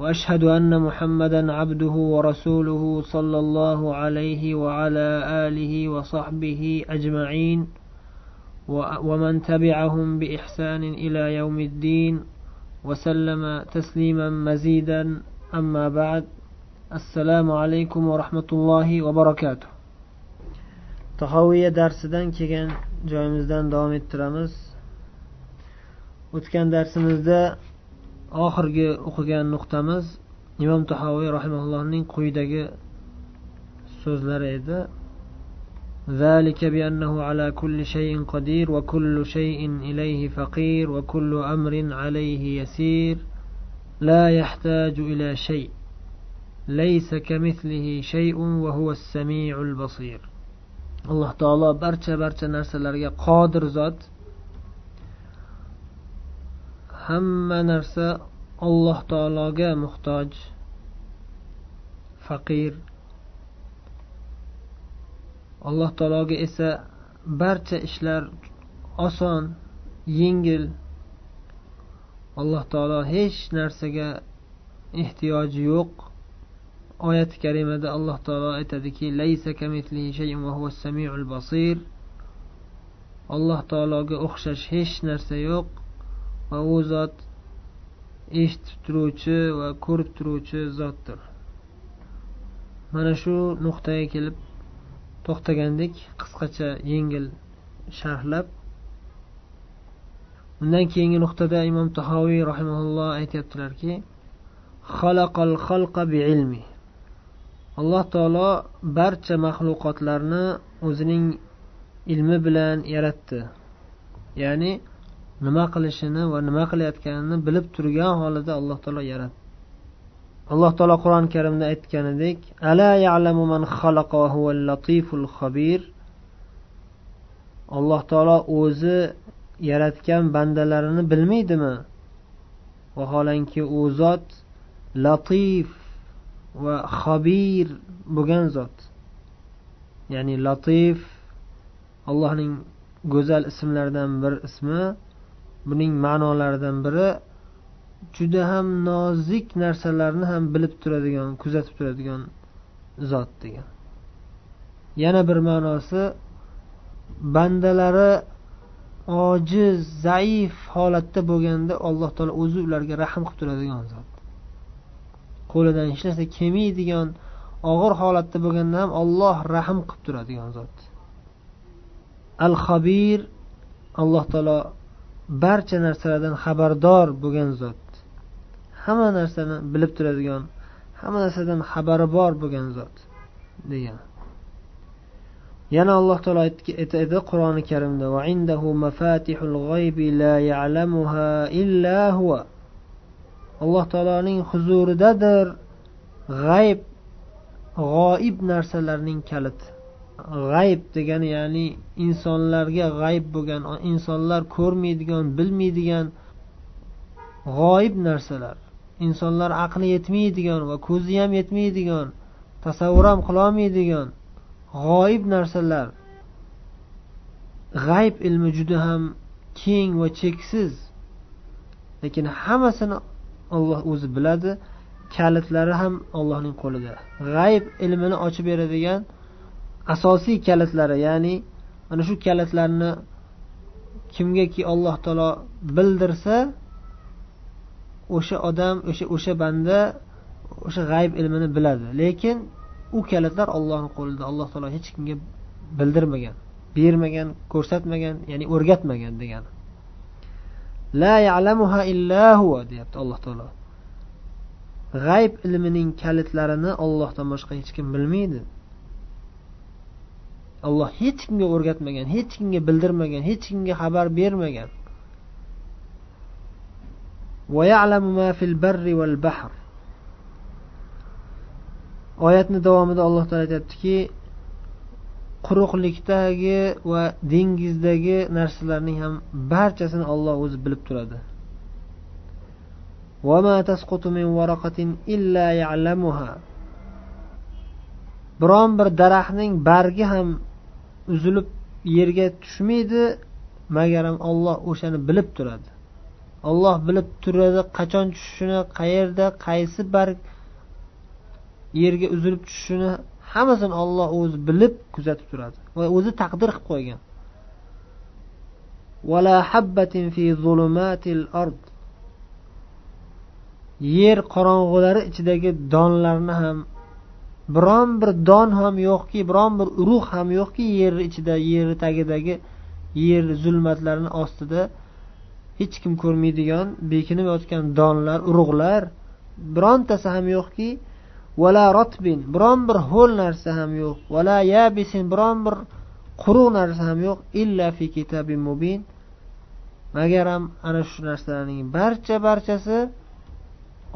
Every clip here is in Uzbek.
وأشهد أن محمدا عبده ورسوله صلى الله عليه وعلى آله وصحبه أجمعين ومن تبعهم بإحسان إلى يوم الدين وسلم تسليما مزيدا أما بعد السلام عليكم ورحمة الله وبركاته. tahoviya darsidan kelgan joyimizdan davom ettiramiz o'tgan darsimizda oxirgi o'qigan nuqtamiz imom tahoviy rahimaullohning quyidagi so'zlari edi ذلك بأنه على كل شيء قدير وكل شيء إليه فقير وكل أمر عليه يسير لا يحتاج إلى شيء ليس كمثله شيء وهو السميع البصير الله تعالى برچه برچه narsalarga qodir zot hamma narsa alloh taologa muhtoj. Faqir. Alloh taologa esa barcha ishlar oson yengil. Alloh taolo hech narsaga ehtiyoji yo'q. Oyati karimada alloh taolo aytadiki alloh taologa o'xshash hech narsa yo'q. Va u zot eshitib turuvchi va ko'rib turuvchi zotdir. Mana shu nuqtaga kelib to'xtagandik qisqacha yengil sharhlab undan keyingi nuqtada imom tahoviy rahimaulloh aytyaptilarki alloh taolo barcha maxluqotlarni o'zining ilmi bilan yaratdi. Ya'ni nima qilishini va nima qilayotganini bilib turgan holida alloh taolo yaratdi. Alloh taolo qur'oni karimda aytganidek ala ya'lamu man xalaqa va huval latiful xabir alloh taolo o'zi yaratgan bandalarini bilmaydimi? Vaholanki u zot latif va xabir bo'lgan zot. Ya'ni latif allohning go'zal ismlaridan bir ismi buning ma'nolaridan biri juda ham nozik narsalarni ham bilib turadigan kuzatib turadigan zot degan. Yana bir ma'nosi bandalari ojiz zaif holatda bo'lganda alloh taolo o'zi ularga rahm qilib turadigan zot. Qo'lidan hech narsa kelmaydigan og'ir holatda bo'lganda ham olloh rahm qilib turadigan zot. Al xabir alloh taolo barcha narsalardan xabardor bo'lgan zot. Hamma narsani bilib turadigan hamma narsadan xabari bor bo'lgan zot degan. Yana alloh taolo aytadi qur'oni karimda alloh taoloning huzuridadir g'ayb g'oib narsalarning kaliti. G'ayb degani ya'ni insonlarga g'ayb bo'lgan insonlar ko'rmaydigan bilmaydigan g'oyib narsalar. Insonlar aqli yetmaydigan va ko'zi ham yetmaydigan tasavvur ham qilolmaydigan g'oyib narsalar. G'ayb ilmi juda ham keng va cheksiz. Lekin hammasini olloh o'zi biladi kalitlari ham ollohning qo'lida. G'ayb ilmini ochib beradigan asosiy kalitlari ya'ni mana shu kalitlarni kimgaki alloh taolo bildirsa o'sha odam o'sha o'sha banda o'sha g'ayb ilmini biladi. Lekin u kalitlar ollohni qo'lida alloh taolo hech kimga bildirmagan bermagan ko'rsatmagan ya'ni o'rgatmagan degani. La ya'lamuha illa huva deyapti alloh taolo. G'ayb ilmining kalitlarini ollohdan boshqa hech kim bilmaydi. Alloh hech kimga o'rgatmagan hech kimga bildirmagan hech kimga xabar bermagan. Oyatni davomida alloh taolo aytyaptiki quruqlikdagi va dengizdagi narsalarning ham barchasini olloh o'zi bilib turadi. Biron bir daraxtning bargi ham uzilib yerga tushmaydi magaram olloh o'shani bilib turadi. Olloh bilib turadi qachon tushishini qayerda qaysi barg yerga uzilib tushishini hammasini olloh o'zi bilib kuzatib turadi va o'zi taqdir qilib qo'ygan. Yer qorong'ulari ichidagi donlarni ham biron bir don ham yo'qki biron bir urug' ham yo'qki yer ichida yer tagidagi yer zulmatlarini ostida hech kim ko'rmaydigan bekinib yotgan donlar urug'lar birontasi ham yo'qki vala rotbin biron bir ho'l narsa ham yo'q vala yabisin biron bir quruq narsa ham yo'q illa fi kitabin mubin. Magaram ana shu narsalarning barcha barchasi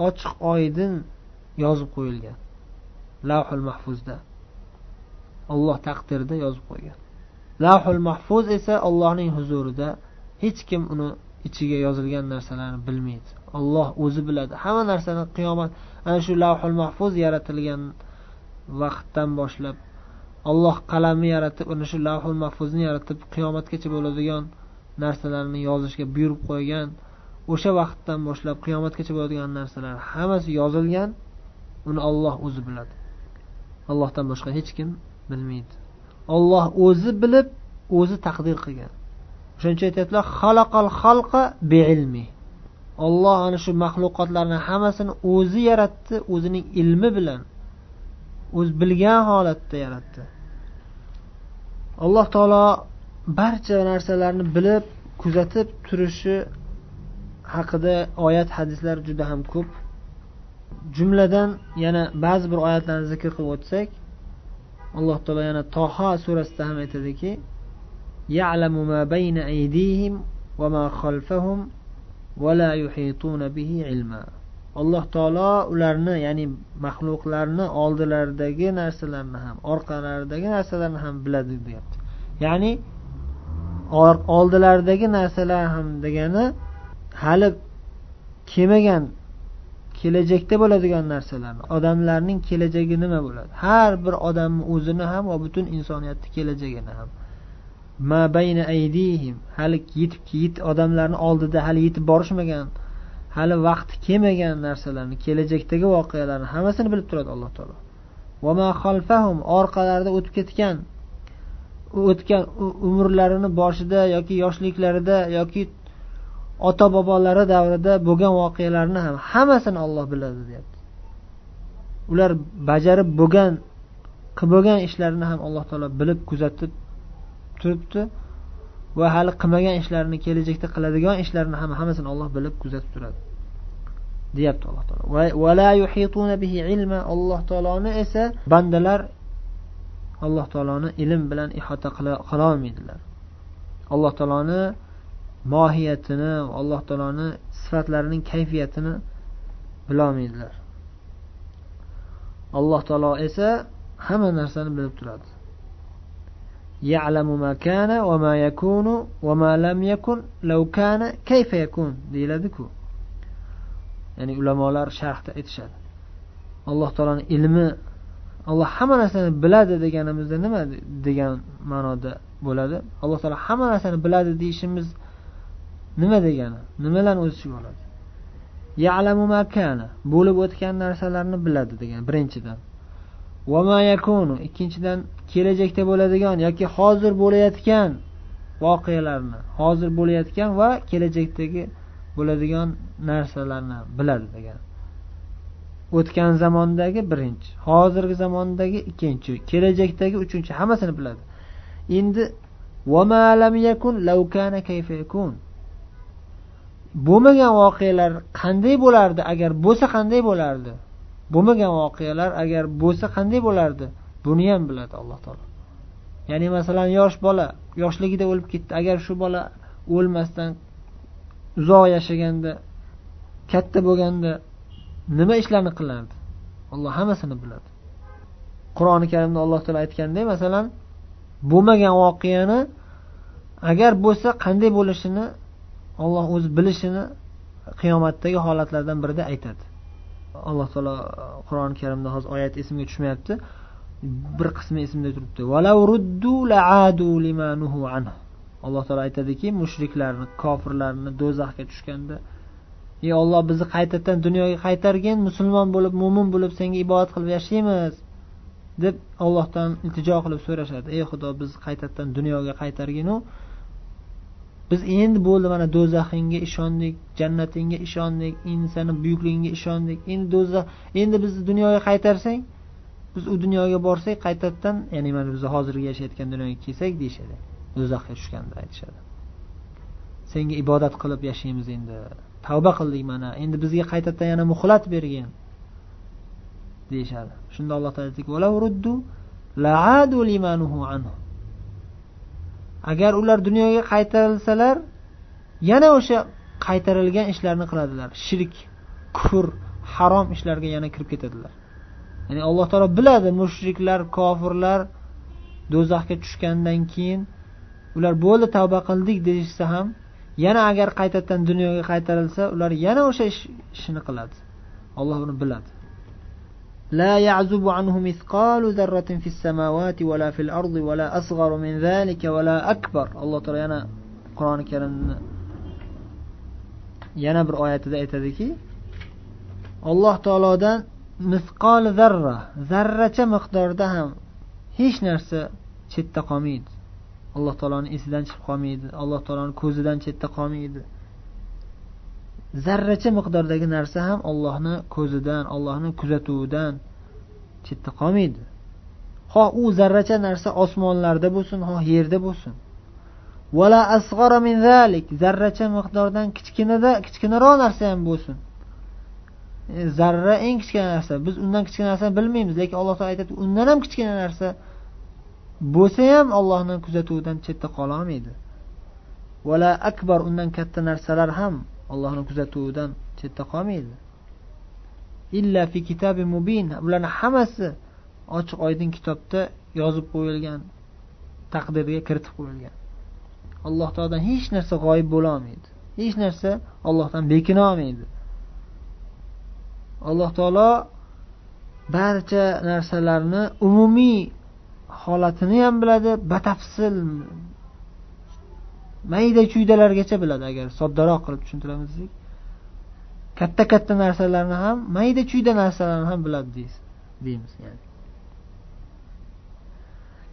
ochiq oydin yozib qo'yilgan. Lavhul mahfuzda. Olloh taqdirida yozib qo'ygan. Lavhul mahfuz esa ollohning huzurida hech kim uni ichiga yozilgan narsalarni bilmaydi. Olloh o'zi biladi. Hamma narsani qiyomat ana shu lavhul mahfuz yaratilgan vaqtdan boshlab olloh qalamni yaratib ana shu lavhul mahfuzni yaratib qiyomatgacha bo'ladigan narsalarni yozishga buyurib qo'ygan o'sha vaqtdan boshlab qiyomatgacha bo'ladigan narsalar hammasi yozilgan uni olloh o'zi biladi. Allohdan boshqa hech kim bilmaydi. Olloh o'zi bilib o'zi taqdir qilgan. O'shaning uchun aytyaptilar xalaqal xalqa beilmi olloh ana shu maxluqotlarni hammasini o'zi yaratdi o'zining ilmi bilan o'zi bilgan holatda yaratdi. Alloh taolo barcha narsalarni bilib kuzatib turishi haqida oyat hadislar juda ham ko'p. jumladan yana ba'zi bir oyatlarni zikr qilib o'tsak alloh taolo yana toho surasida ham aytadiki يعلم ما بين أيديهم وما خلفهم ولا يحيطون به علما alloh taolo ularni ya'ni maxluqlarni oldilaridagi narsalarni ham orqalaridagi narsalarni ham biladi deyapti ya'ni oldilaridagi narsalar ham degani hali kelmagan kelajakda bo'ladigan narsalarni odamlarning kelajagi nima bo'ladi? Har bir odamni o'zini ham va butun insoniyatni kelajagini ham. Ma bayna aydihim hali yetib yet odamlarni oldida hali yetib borishmagan hali vaqti kelmagan narsalarni kelajakdagi voqealarni hammasini bilib turadi alloh taolo. Ma xalfahum orqalarida o'tib ketgan o'tgan umrlarini boshida yoki yoshliklarida yoki ota bobolari davrida bo'lgan voqealarni ham hammasini olloh biladi deyapti. Ular bajarib bo'lgan qilib bo'lgan ishlarini ham alloh taolo bilib kuzatib turibdi va hali qilmagan ishlarini kelajakda qiladigan ishlarini ham hammasini olloh bilib kuzatib turadi deyapti alloh taolo. Bihi ilma alloh taoloni esa bandalar alloh taoloni ilm bilan ihota qilolmaydilar alloh taoloni mohiyatini alloh taoloni sifatlarining kayfiyatini bilolmaydilar alloh taolo esa hamma narsani bilib turadi يعلم ما كان وما يكون وما لم يكن لو كان كيف يكون deyiladiku ya'ni ulamolar sharhda aytishadi alloh taoloni ilmi alloh hamma narsani biladi deganimizda nima degan ma'noda bo'ladi alloh taolo hamma narsani biladi deyishimiz nima degani? Nimalarni o'z ichiga oladi? Yalamu makana bo'lib o'tgan narsalarni biladi degan birinchidan. Vama yakunu ikkinchidan kelajakda bo'ladigan yoki hozir bo'layotgan voqealarni hozir bo'layotgan va kelajakdagi bo'ladigan narsalarni biladi degan o'tgan zamondagi birinchi hozirgi zamondagi ikkinchi kelajakdagi uchinchi hammasini biladi. Endi bo'lmagan voqealar qanday bo'lardi? Agar bo'lsa qanday bo'lardi? Bo'lmagan voqealar agar bo'lsa qanday bo'lardi? Buni ham biladi alloh taolo. Ya'ni masalan yosh bola yoshligida o'lib ketdi. Agar shu bola o'lmasdan uzoq yashaganda katta bo'lganda nima ishlarni qilardi? Alloh hammasini biladi. Qur'oni karimda alloh taolo aytganday masalan bo'lmagan voqeani agar bo'lsa qanday bo'lishini olloh o'zi bilishini qiyomatdagi holatlardan birida aytadi. Alloh taolo qur'oni karimda hozir oyat esimga tushmayapti. Bir qismi esimda turibdi. Alloh taolo aytadiki mushriklarni kofirlarni do'zaxga tushganda ey olloh bizni qaytadan dunyoga qaytargin musulmon bo'lib mo'min bo'lib senga ibodat qilib yashaymiz. deb ollohdan iltijo qilib so'rashadi. Ey xudo bizni qaytadan dunyoga qaytarginu biz endi bo'ldi mana do'zaxingga ishondik jannatingga ishondik endi seni buyukligingga ishondik. Endi do'zax endi bizni dunyoga qaytarsang biz u dunyoga borsak qaytadan ya'ni mana biz hozirgi yashayotgan dunyoga kelsak deyishadi. Do'zaxga tushganda aytishadi. Senga ibodat qilib yashaymiz endi. Tavba qildik mana endi bizga qaytadan yana muhlat bergin deyishadi. Shunda alloh taolo aytdiki agar ular dunyoga qaytarilsalar yana o'sha qaytarilgan ishlarni qiladilar. Shirk kufr harom ishlarga yana kirib ketadilar. Ya'ni alloh taolo biladi mushriklar kofirlar do'zaxga tushgandan keyin ular bo'ldi tavba qildik deyishsa ham yana agar qaytadan dunyoga qaytarilsa ular yana o'sha ish, ishini qiladi. Olloh buni biladi. لا يعزب عنه مثقال ذرة في السماوات ولا في الأرض ولا أصغر من ذلك ولا أكبر الله تعالى yana qur'oni karimni yana bir oyatida aytadiki alloh taolodan misqol zarra zarracha miqdorda ham hech narsa chetda qolmaydi alloh taoloni esidan chiqib qolmaydi alloh taoloni ko'zidan chetda qolmaydi Zarracha miqdordagi narsa ham ollohni ko'zidan ollohni kuzatuvidan chetda qolmaydi. Xoh u zarracha narsa osmonlarda bo'lsin xoh yerda bo'lsin. Vala asg'ara min zalik zarracha miqdordan kichkinada kichkinaroq narsa ham bo'lsin. E, zarra eng kichkina narsa. Biz undan kichkina narsani bilmaymiz lekin alloh taolo aytadi undan ham kichkina narsa bo'lsa ham ollohni kuzatuvidan chetda qololmaydi vala akbar undan katta narsalar ham allohni kuzatuvidan chetda qolmaydi. Illa fi kitabi mubin. Bularni hammasi ochiq oydin kitobda yozib qo'yilgan taqdirga kiritib qo'yilgan. Alloh taolodan hech narsa g'oyib bo'lolmaydi hech narsa ollohdan bekina olmaydi. Alloh taolo barcha narsalarni umumiy holatini ham biladi batafsil mayda chuydalargacha biladi. Agar soddaroq qilib tushuntiramiz desak katta katta narsalarni ham mayda chuyda narsalarni ham biladi deymiz yani.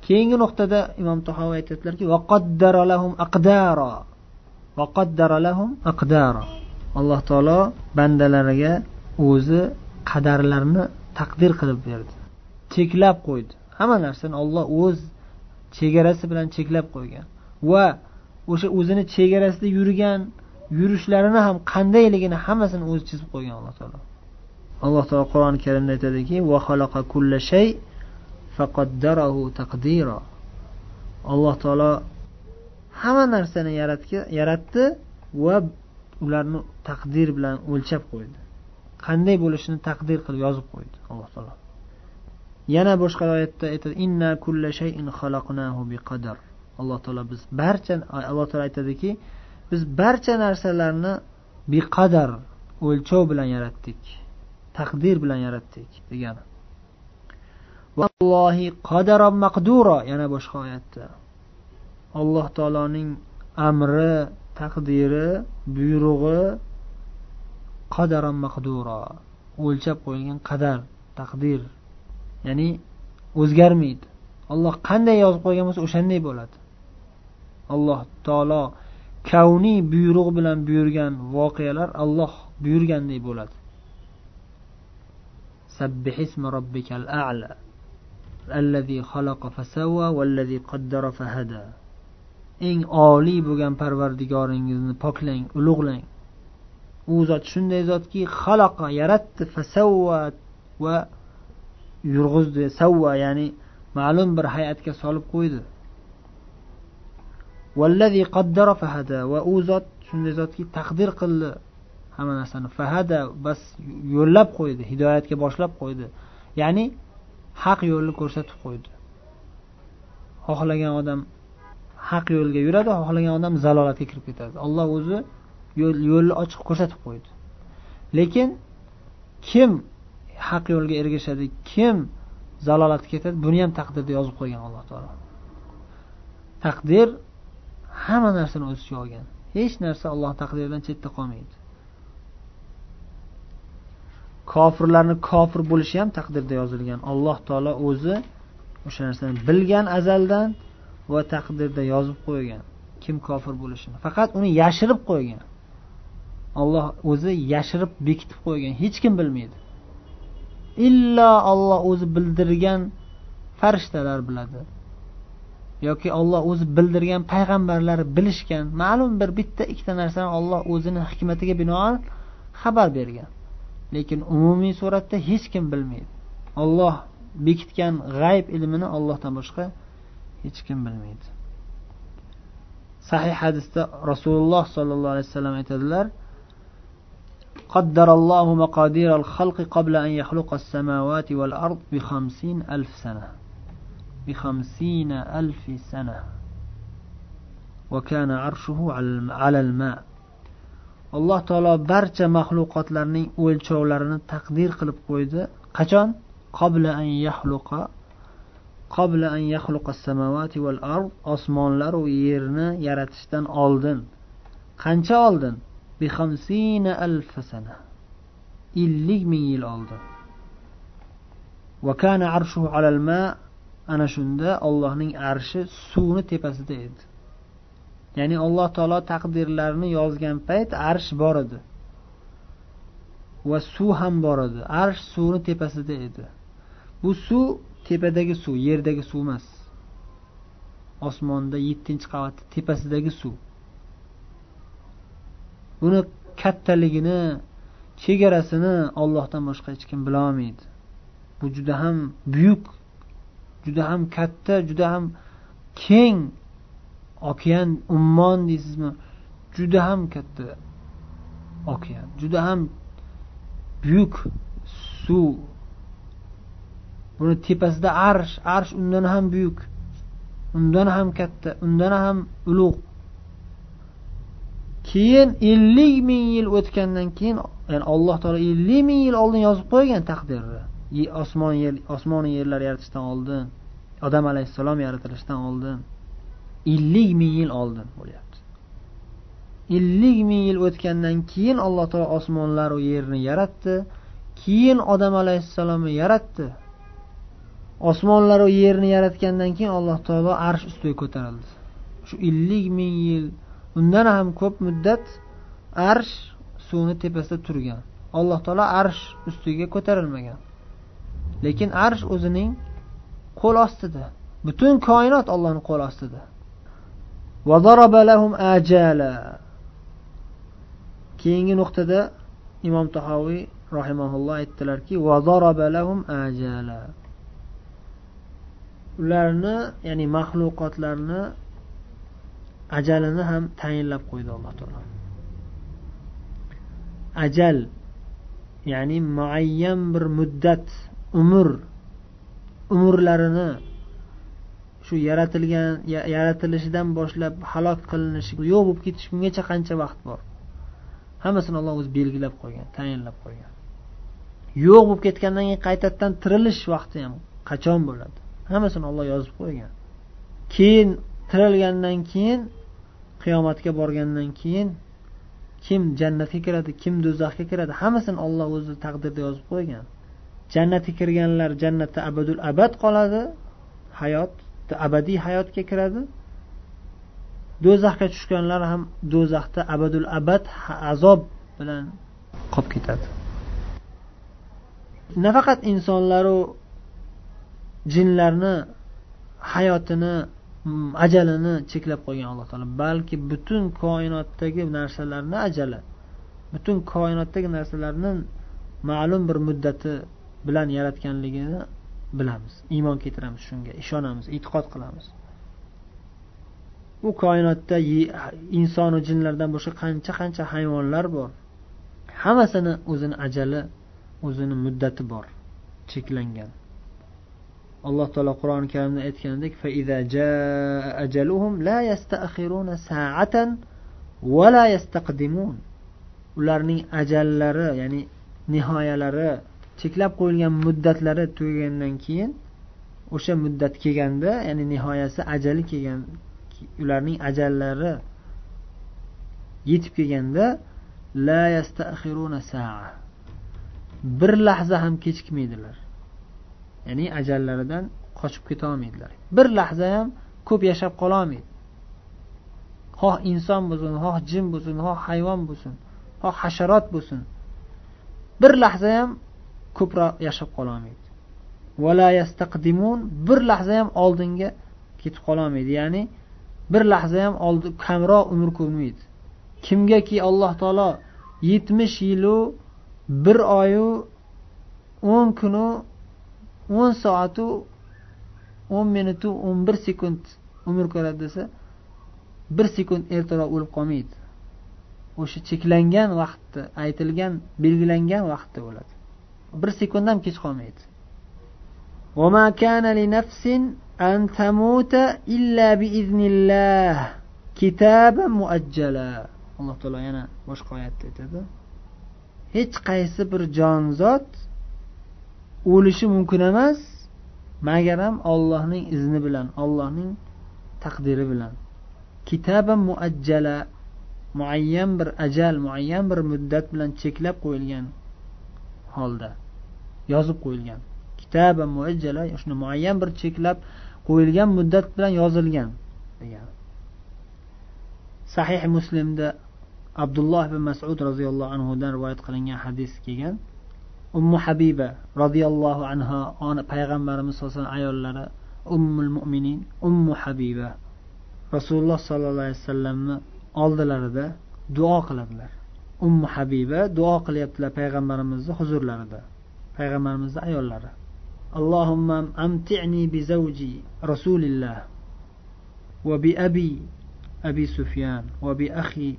Keyingi nuqtada imom tahoviy aytyaptilarki alloh taolo bandalariga o'zi qadarlarni taqdir qilib berdi. Cheklab qo'ydi. Hamma narsani olloh o'z chegarasi bilan cheklab qo'ygan. Va o'sha o'zini chegarasida yurgan yurishlarini ham qandayligini hammasini o'zi chizib qo'ygan alloh taolo. Alloh taolo qur'oni karimda aytadiki alloh taolo hamma narsani yaratdi va ularni taqdir bilan o'lchab qo'ydi. Qanday bo'lishini taqdir qilib yozib qo'ydi alloh taolo. Yana boshqa oyatda aytadi inna kulla shayin biqadar. Alloh taolo biz barcha alloh taolo aytadiki biz barcha narsalarni beqadar o'lchov bilan yaratdik taqdir bilan yaratdik degani vallohi qadaron maqduro yana boshqa oyatda. Alloh taoloning amri taqdiri buyrug'i qadaron maqduro o'lchab qo'yilgan qadar taqdir ya'ni o'zgarmaydi. Olloh qanday yozib qo'ygan bo'lsa o'shanday bo'ladi. Alloh taolo kavniy buyruq bilan buyurgan voqealar alloh buyurgandek bo'ladi. Sabbihismi robbikal a'la. Allazi xalaqa fasawwa vallazi qaddara fahada. Eng oliy bo'lgan parvardigoringizni poklang ulug'lang. U zot shunday zotki xalaqa yaratdi fasavva va yurg'izdi. Savva ya'ni ma'lum bir hay'atga solib qo'ydi. Vallazi qaddara fahada va u zot shunday zotki taqdir qildi hamma narsani fahada bas yo'llab qo'ydi hidoyatga boshlab qo'ydi ya'ni haq yo'lni ko'rsatib qo'ydi xohlagan odam haq yo'lga yuradi xohlagan odam zalolatga kirib ketadi alloh o'zi yo'lni ochiq ko'rsatib qo'ydi lekin kim haq yo'lga ergashadi kim zalolatga ketadi buni ham taqdirda yozib qo'ygan alloh taolo taqdir hamma narsani o'z ichiga olgan. Hech narsa alloh taqdiridan chetda qolmaydi. Kofirlarni kofir bo'lishi ham taqdirda yozilgan. Alloh taolo o'zi o'sha narsani bilgan azaldan va taqdirda yozib qo'ygan kim kofir bo'lishini. Faqat uni yashirib qo'ygan. Olloh o'zi yashirib bekitib qo'ygan. Hech kim bilmaydi. Illo olloh o'zi bildirgan farishtalar biladi. yoki olloh o'zi bildirgan payg'ambarlar bilishgan ma'lum bir bitta ikkita narsani olloh o'zini hikmatiga binoan xabar bergan lekin umumiy suratda hech kim bilmaydi olloh bekitgan g'ayb ilmini ollohdan boshqa hech kim bilmaydi sahih hadisda rasululloh sollallohu alayhi vasallam aytadilar قدر الله مقادير الخلق قبل أن يخلق السماوات والأرض بخمسين ألف سنة بخمسين ألف سنة وكان عرشه على الماء alloh taolo barcha maxluqotlarning o'lchovlarini taqdir qilib qo'ydi qachon qobla an yahluqa qobla an yahluqa samavati val ard osmonlar va yerni yaratishdan oldin qancha oldin bi xamsina alf sana ellik ming yil oldin va kana arshuhu alal ma ana shunda ollohning arshi suvni tepasida edi. Ya'ni alloh taolo taqdirlarni yozgan payt arsh bor edi. Va suv ham bor edi. Arsh suvni tepasida edi. Bu suv tepadagi suv yerdagi suv emas. Osmonda yettinchi qavatni tepasidagi suv. Buni kattaligini chegarasini ollohdan boshqa hech kim bilolmaydi. Bu juda ham buyuk juda ham katta juda ham keng okean ummon deysizmi? Juda ham katta okean juda ham buyuk suv. Buni tepasida arsh arsh undan ham buyuk undan ham katta undan ham ulug' keyin ellik ming yil o'tgandan keyin ya'ni alloh taolo ellik ming yil oldin yozib qo'ygan taqdirni osmon yer osmonu yerlar yaratishdan oldin odam alayhissalom yaratilishidan oldin ellik ming yil oldin bo'lyapti. Ellik ming yil o'tgandan keyin alloh taolo osmonlaru yerni yaratdi keyin odam alayhissalomni yaratdi. Osmonlaru yerni yaratgandan keyin alloh taolo arsh ustiga ko'tarildi. Shu ellik ming yil undan ham ko'p muddat arsh suvni tepasida turgan. Alloh taolo arsh ustiga ko'tarilmagan. Lekin arsh o'zining qo'l ostida. Butun koinot ollohni qo'l ostida. Keyingi nuqtada imom tahoviy rahimaulloh aytdilarki ularni ya'ni maxluqotlarni ajalini ham tayinlab qo'ydi alloh taolo. Ajal ya'ni muayyan bir muddat umr umrlarini shu yaratilgan yaratilishidan boshlab halok qilinishi yo'q bo'lib ketish kungacha qancha vaqt bor? Hammasini alloh o'zi belgilab qo'ygan tayinlab qo'ygan. Yo'q bo'lib ketgandan keyin qaytadan tirilish vaqti ham qachon bo'ladi? Hammasini olloh yozib qo'ygan. Keyin tirilgandan keyin qiyomatga borgandan keyin kim jannatga kiradi kim do'zaxga kiradi hammasini olloh o'zi taqdirda yozib qo'ygan. Jannatga kirganlar jannatda abadul abad qoladi. Hayot abadiy hayotga kiradi. Do'zaxga tushganlar ham do'zaxda abadul abad azob bilan qolib ketadi. Nafaqat insonlaru jinlarni hayotini mm, ajalini cheklab qo'ygan alloh taolo balki butun koinotdagi narsalarni ajali butun koinotdagi narsalarni ma'lum bir muddati bilan yaratganligini bilamiz. Iymon keltiramiz shunga ishonamiz e'tiqod qilamiz. Bu koinotda insonu jinlardan boshqa qancha qancha hayvonlar bor hammasini o'zini ajali o'zini muddati bor cheklangan. Alloh taolo qur'oni karimda aytganidek ularning ajallari ya'ni nihoyalari cheklab qo'yilgan muddatlari tugagandan keyin o'sha muddat kelganda ya'ni nihoyasi ajali kelgan ularning ajallari yetib kelganda la yastaxiruna saa bir lahza ham kechikmaydilar. Ya'ni ajallaridan qochib ketolmaydilar bir lahza ham ko'p yashab qololmaydi xoh inson bo'lsin xoh jin bo'lsin xoh hayvon bo'lsin xoh hasharot bo'lsin. Bir lahza ham ko'proq yashab qololmaydi. Vala yastaqdimun bir lahza ham oldinga ketib qololmaydi. Ya'ni bir lahza ham oldi kamroq umr ko'rmaydi. Kimgaki alloh taolo yetmish yilu bir oyu o'n kunu o'n soatu o'n minutu o'n bir sekund umr ko'radi desa bir sekund ertaroq o'lib qolmaydi. O'sha cheklangan vaqtda aytilgan belgilangan vaqtda o'ladi bir sekund ham kech qolmaydi وما كان لنفس أن تموت إلا بإذن الله كتابا مؤجلا alloh taolo yana boshqa oyatda aytadi hech qaysi bir jonzot o'lishi mumkin emas magaram ollohning izni bilan ollohning taqdiri bilan kitaba muajjala muayyan bir ajal muayyan bir muddat bilan cheklab qo'yilgan holda Yozib qo'yilgan. Kitaba muajjala shuni muayyan bir cheklab qo'yilgan muddat bilan yozilgan degan. Sahih muslimda abdulloh ibn masud roziyallohu anhudan rivoyat qilingan hadis kelgan. Ummu habiba roziyallohu anhu payg'ambarimiz sallallohu alayhi vasallam ayollari ummul mo'minin ummu habiba rasululloh sollallohu alayhi vasallamni oldilarida duo qiladilar. Ummu habiba duo qilyaptilar payg'ambarimizni huzurlarida. Payg'ambarimizni ayollari. Allohumma amti'ni bi zawji rasulilloh va bi abi abi sufyan va bi akhi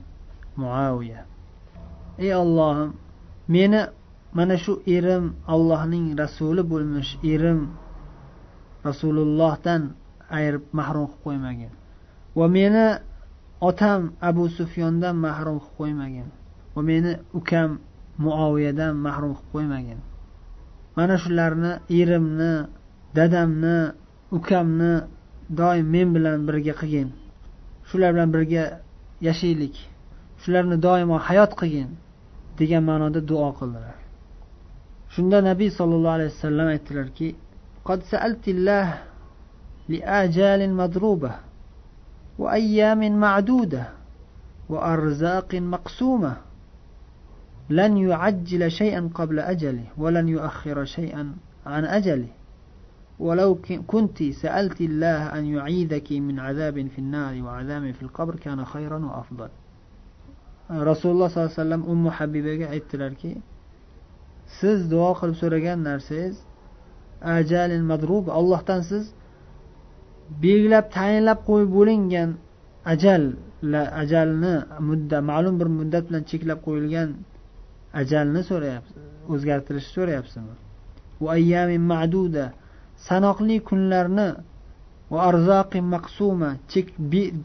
muaviya ey ollohim meni mana shu erim allohning rasuli bo'lmish erim rasulullohdan ayirib mahrum qilib qo'ymagin. Va meni otam abu sufyondan mahrum qilib qo'ymagin. Va meni ukam muoviyadan mahrum qilib qo'ymagin. mana shularni erimni dadamni ukamni doim men bilan birga qilgin shular bilan birga yashaylik shularni doimo hayot qilgin degan ma'noda duo qildilar shunda nabiy sollallohu alayhi vasallam aytdilarki قد سألت الله لآجال مضروبة وأيام معدودة وأرزاق مقسومة لن يعجل شيئا قبل أجله ولن يؤخر شيئا عن أجله ولو كنت سألت الله أن يعيذك من عذاب في النار وعذاب في القبر كان خيرا وأفضل rasululloh sollallohu alayhi vasallam ummu habibaga aytdilarki siz duo qilib so'ragan narsangiz ajalin madrub allohdan siz belgilab tayinlab qo'yib bo'lingan ajal ajalni mudda ma'lum bir muddat bilan cheklab qo'yilgan ajalni so'rayapsiz o'zgartirishni so'rayapsizmi? Ma'duda sanoqli kunlarni va arzoqi maqsuma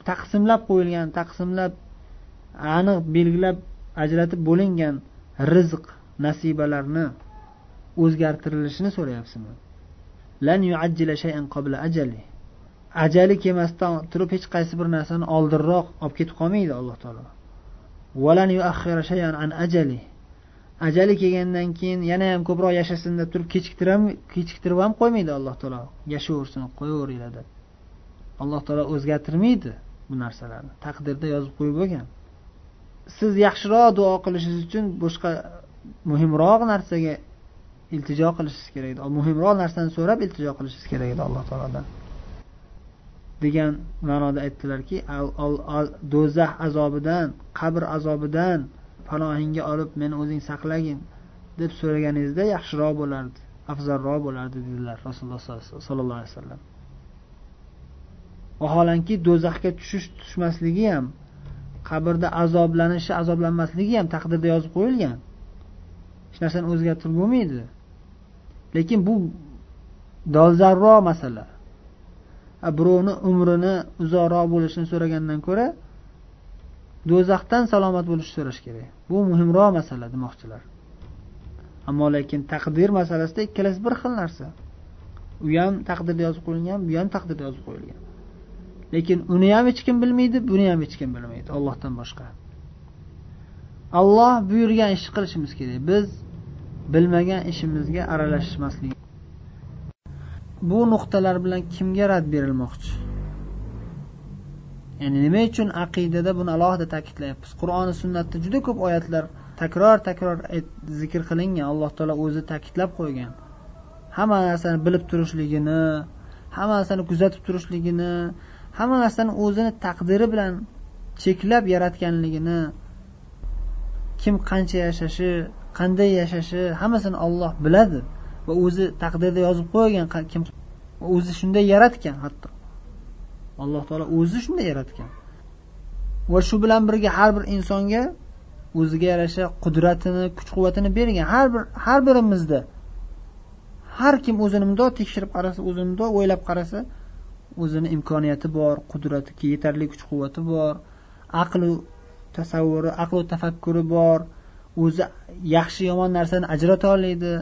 taqsimlab qo'yilgan taqsimlab aniq belgilab ajratib bo'lingan rizq nasibalarni o'zgartirilishini so'rayapsizmi? Lan shay'an qabla ajali. Ajali kelmasdan turib hech qaysi bir narsani oldinroq olib ketib qolmaydi alloh taolo. Shay'an an ajali. Ajali kelgandan keyin yana ham ko'proq yashasin deb turib kechiktirib kechiktirib ham qo'ymaydi alloh taolo. Yashayversin qo'yaveringlar deb alloh taolo o'zgartirmaydi bu narsalarni. Taqdirda yozib qo'yib bo'lgan. Siz yaxshiroq duo qilishingiz uchun boshqa muhimroq narsaga iltijo qilishingiz kerak edi. Muhimroq narsani so'rab iltijo qilishingiz kerak edi alloh taolodan. Degan ma'noda aytdilarki do'zax azobidan qabr azobidan panohingga olib meni o'zing saqlagin deb so'raganingizda yaxshiroq bo'lardi afzalroq bo'lardi dedilar rasululloh sollallohu alayhi vasallam vaholanki do'zaxga tushish tushmasligi ham qabrda azoblanishi azoblanmasligi ham taqdirda yozib qo'yilgan. Hech narsani o'zgartirib bo'lmaydi. Lekin bu dolzarroq masala. Birovni umrini uzoqroq bo'lishini so'ragandan ko'ra do'zaxdan salomat bo'lishni so'rash kerak. Bu muhimroq masala demoqchilar. Ammo lekin taqdir masalasida ikkalasi bir xil narsa. U ham taqdirda yozib qo'yilgan bu ham taqdirda yozib qo'yilgan. Lekin uni ham hech kim bilmaydi buni ham hech kim bilmaydi ollohdan boshqa. Alloh buyurgan ishni qilishimiz kerak. Biz bilmagan ishimizga aralashmaslik. Bu nuqtalar bilan kimga rad berilmoqchi? Ya'ni nima uchun aqidada buni alohida ta'kidlayapmiz? Qur'oni sunnatda juda ko'p oyatlar takror takror zikr qilingan alloh taolo o'zi ta'kidlab qo'ygan. Hamma narsani bilib turishligini hamma narsani kuzatib turishligini hamma narsani o'zini taqdiri bilan cheklab yaratganligini kim qancha yashashi qanday yashashi hammasini olloh biladi va o'zi taqdirda yozib qo'ygan kim o'zi shunday yaratgan hatto. Alloh taolo o'zi shunday yaratgan. Va shu bilan birga har bir insonga o'ziga yarasha qudratini kuch quvvatini bergan har bir har birimizda. Har kim o'zini mundoq tekshirib qarasa o'zini mundoq o'ylab qarasa o'zini imkoniyati bor qudrati yetarli kuch quvvati bor aqlu tasavvuri aqlu tafakkuri bor o'zi yaxshi yomon narsani ajrata oladi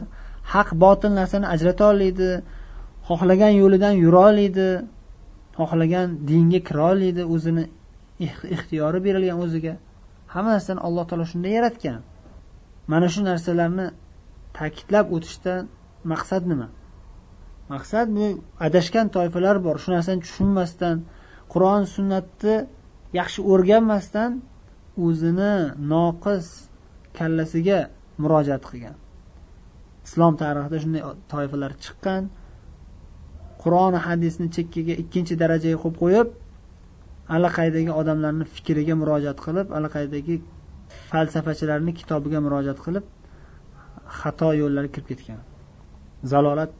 haq botil narsani ajrata oladi xohlagan yo'lidan yura oladi xohlagan dinga kira oladi o'zini ixtiyori berilgan o'ziga. Hamma narsani alloh taolo shunday yaratgan. Mana shu narsalarni ta'kidlab o'tishdan maqsad nima? Maqsad bu adashgan toifalar bor. Shu narsani tushunmasdan qur'on sunnatni yaxshi o'rganmasdan o'zini noqis kallasiga murojaat qilgan. Islom tarixida shunday toifalar chiqqan. Qur'oni hadisni chekkaga ikkinchi darajaga qo'yib qo'yib allaqaydagi odamlarni fikriga murojaat qilib allaqaydagi falsafachilarni kitobiga murojaat qilib xato yo'llarga kirib ketgan. Zalolat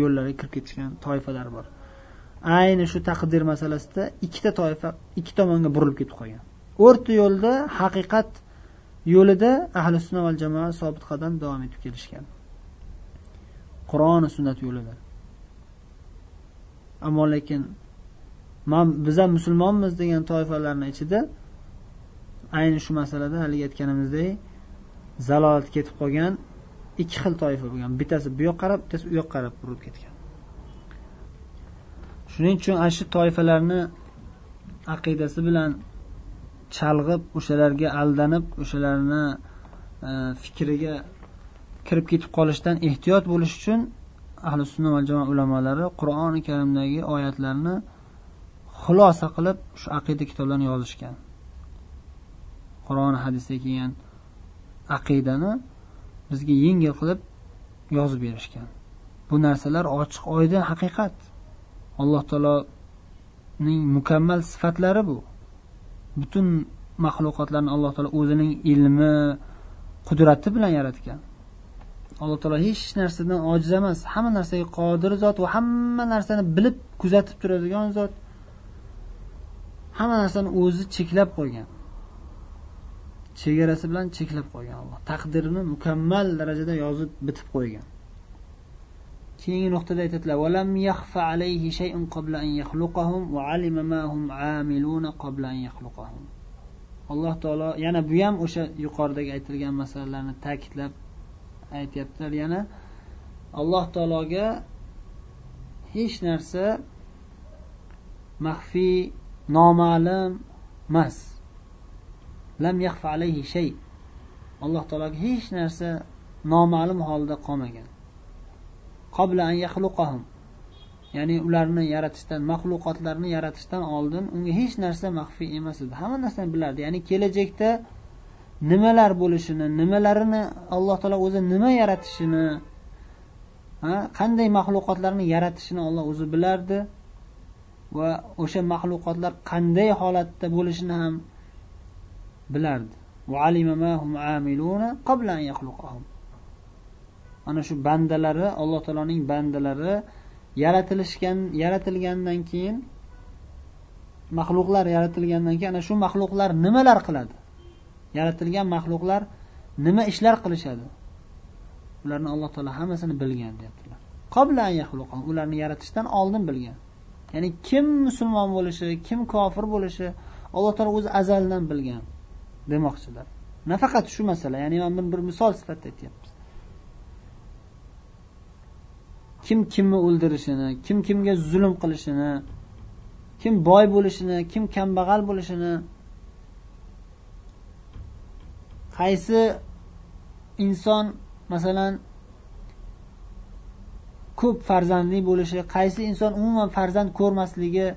yo'llariga kirib ketishgan toifalar bor. Ayni shu taqdir masalasida ikkita toifa ikki tomonga burilib ketib qolgan. O'rta yo'lda haqiqat yo'lida ahli sunna va jamoa sobit qadam davom etib kelishgan. Qur'oni sunnat yo'lida. Ammo lekin biz ham musulmonmiz degan toifalarni ichida ayni shu masalada haligi aytganimizdek zalolat ketib qolgan ikki xil toifa bo'lgan. Bittasi bu yoqqa qarab bittasi u yoqqa qarab burilib ketgan. Shuning uchun ana shu toifalarni aqidasi bilan chalg'ib o'shalarga aldanib o'shalarni e, fikriga kirib ketib qolishdan ehtiyot bo'lish uchun ahli sunna va jamoa ulamolari qur'oni karimdagi oyatlarni xulosa qilib shu aqida kitoblarini yozishgan. Qur'on hadisda kelgan aqidani bizga yengil qilib yozib berishgan. Bu narsalar ochiq oydin haqiqat. Alloh taoloning mukammal sifatlari bu. Butun maxluqotlarni alloh taolo o'zining ilmi qudrati bilan yaratgan. Alloh taolo hech narsadan ojiz emas. Hamma narsaga qodir zot va hamma narsani bilib kuzatib turadigan zot. Hamma narsani o'zi cheklab qo'ygan. Chegarasi bilan cheklab qo'ygan alloh. Taqdirini mukammal darajada yozib bitib qo'ygan. Keyingi nuqtada aytadilar taolo yana bu ham o'sha yuqoridagi aytilgan masalalarni ta'kidlab aytyaptilar. Yana alloh taologa hech narsa maxfiy noma'lum emas. Lam yaxfa alayhi shay. Alloh taologa hech narsa noma'lum holda qolmagan. Qabla an yaxluqahum ya'ni ularni yaratishdan maxluqotlarni yaratishdan oldin unga hech narsa maxfiy emas edi. Hamma narsani bilardi. Ya'ni kelajakda nimalar bo'lishini nimalarini alloh taolo o'zi nima yaratishini qanday maxluqotlarni yaratishini olloh o'zi bilardi. Va o'sha maxluqotlar qanday holatda bo'lishini ham bilardi. Ana shu bandalari alloh taoloning bandalari yaratilishgan yaratilgandan keyin maxluqlar yaratilgandan keyin ana shu maxluqlar nimalar qiladi? Yaratilgan maxluqlar nima ishlar qilishadi? Ularni alloh taolo hammasini bilgan deyaptilar. Ularni yaratishdan oldin bilgan. Ya'ni kim musulmon bo'lishi kim kofir bo'lishi alloh taolo o'zi azaldan bilgan demoqchilar. Nafaqat shu masala ya'ni mana bir misol sifatida aytyapmiz. Kim kimni o'ldirishini kim kimga zulm qilishini kim boy bo'lishini kim kambag'al bo'lishini qaysi inson masalan ko'p farzandli bo'lishi qaysi inson umuman farzand ko'rmasligi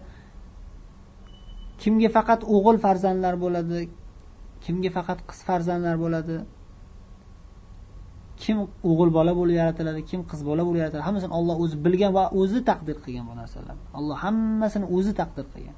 kimga faqat o'g'il farzandlar bo'ladi kimga faqat qiz farzandlar bo'ladi kim o'g'il bola bo'lib yaratiladi kim qiz bola bo'lib yaratiladi hammasini olloh o'zi bilgan va o'zi taqdir qilgan bu narsalarni alloh hammasini o'zi taqdir qilgan.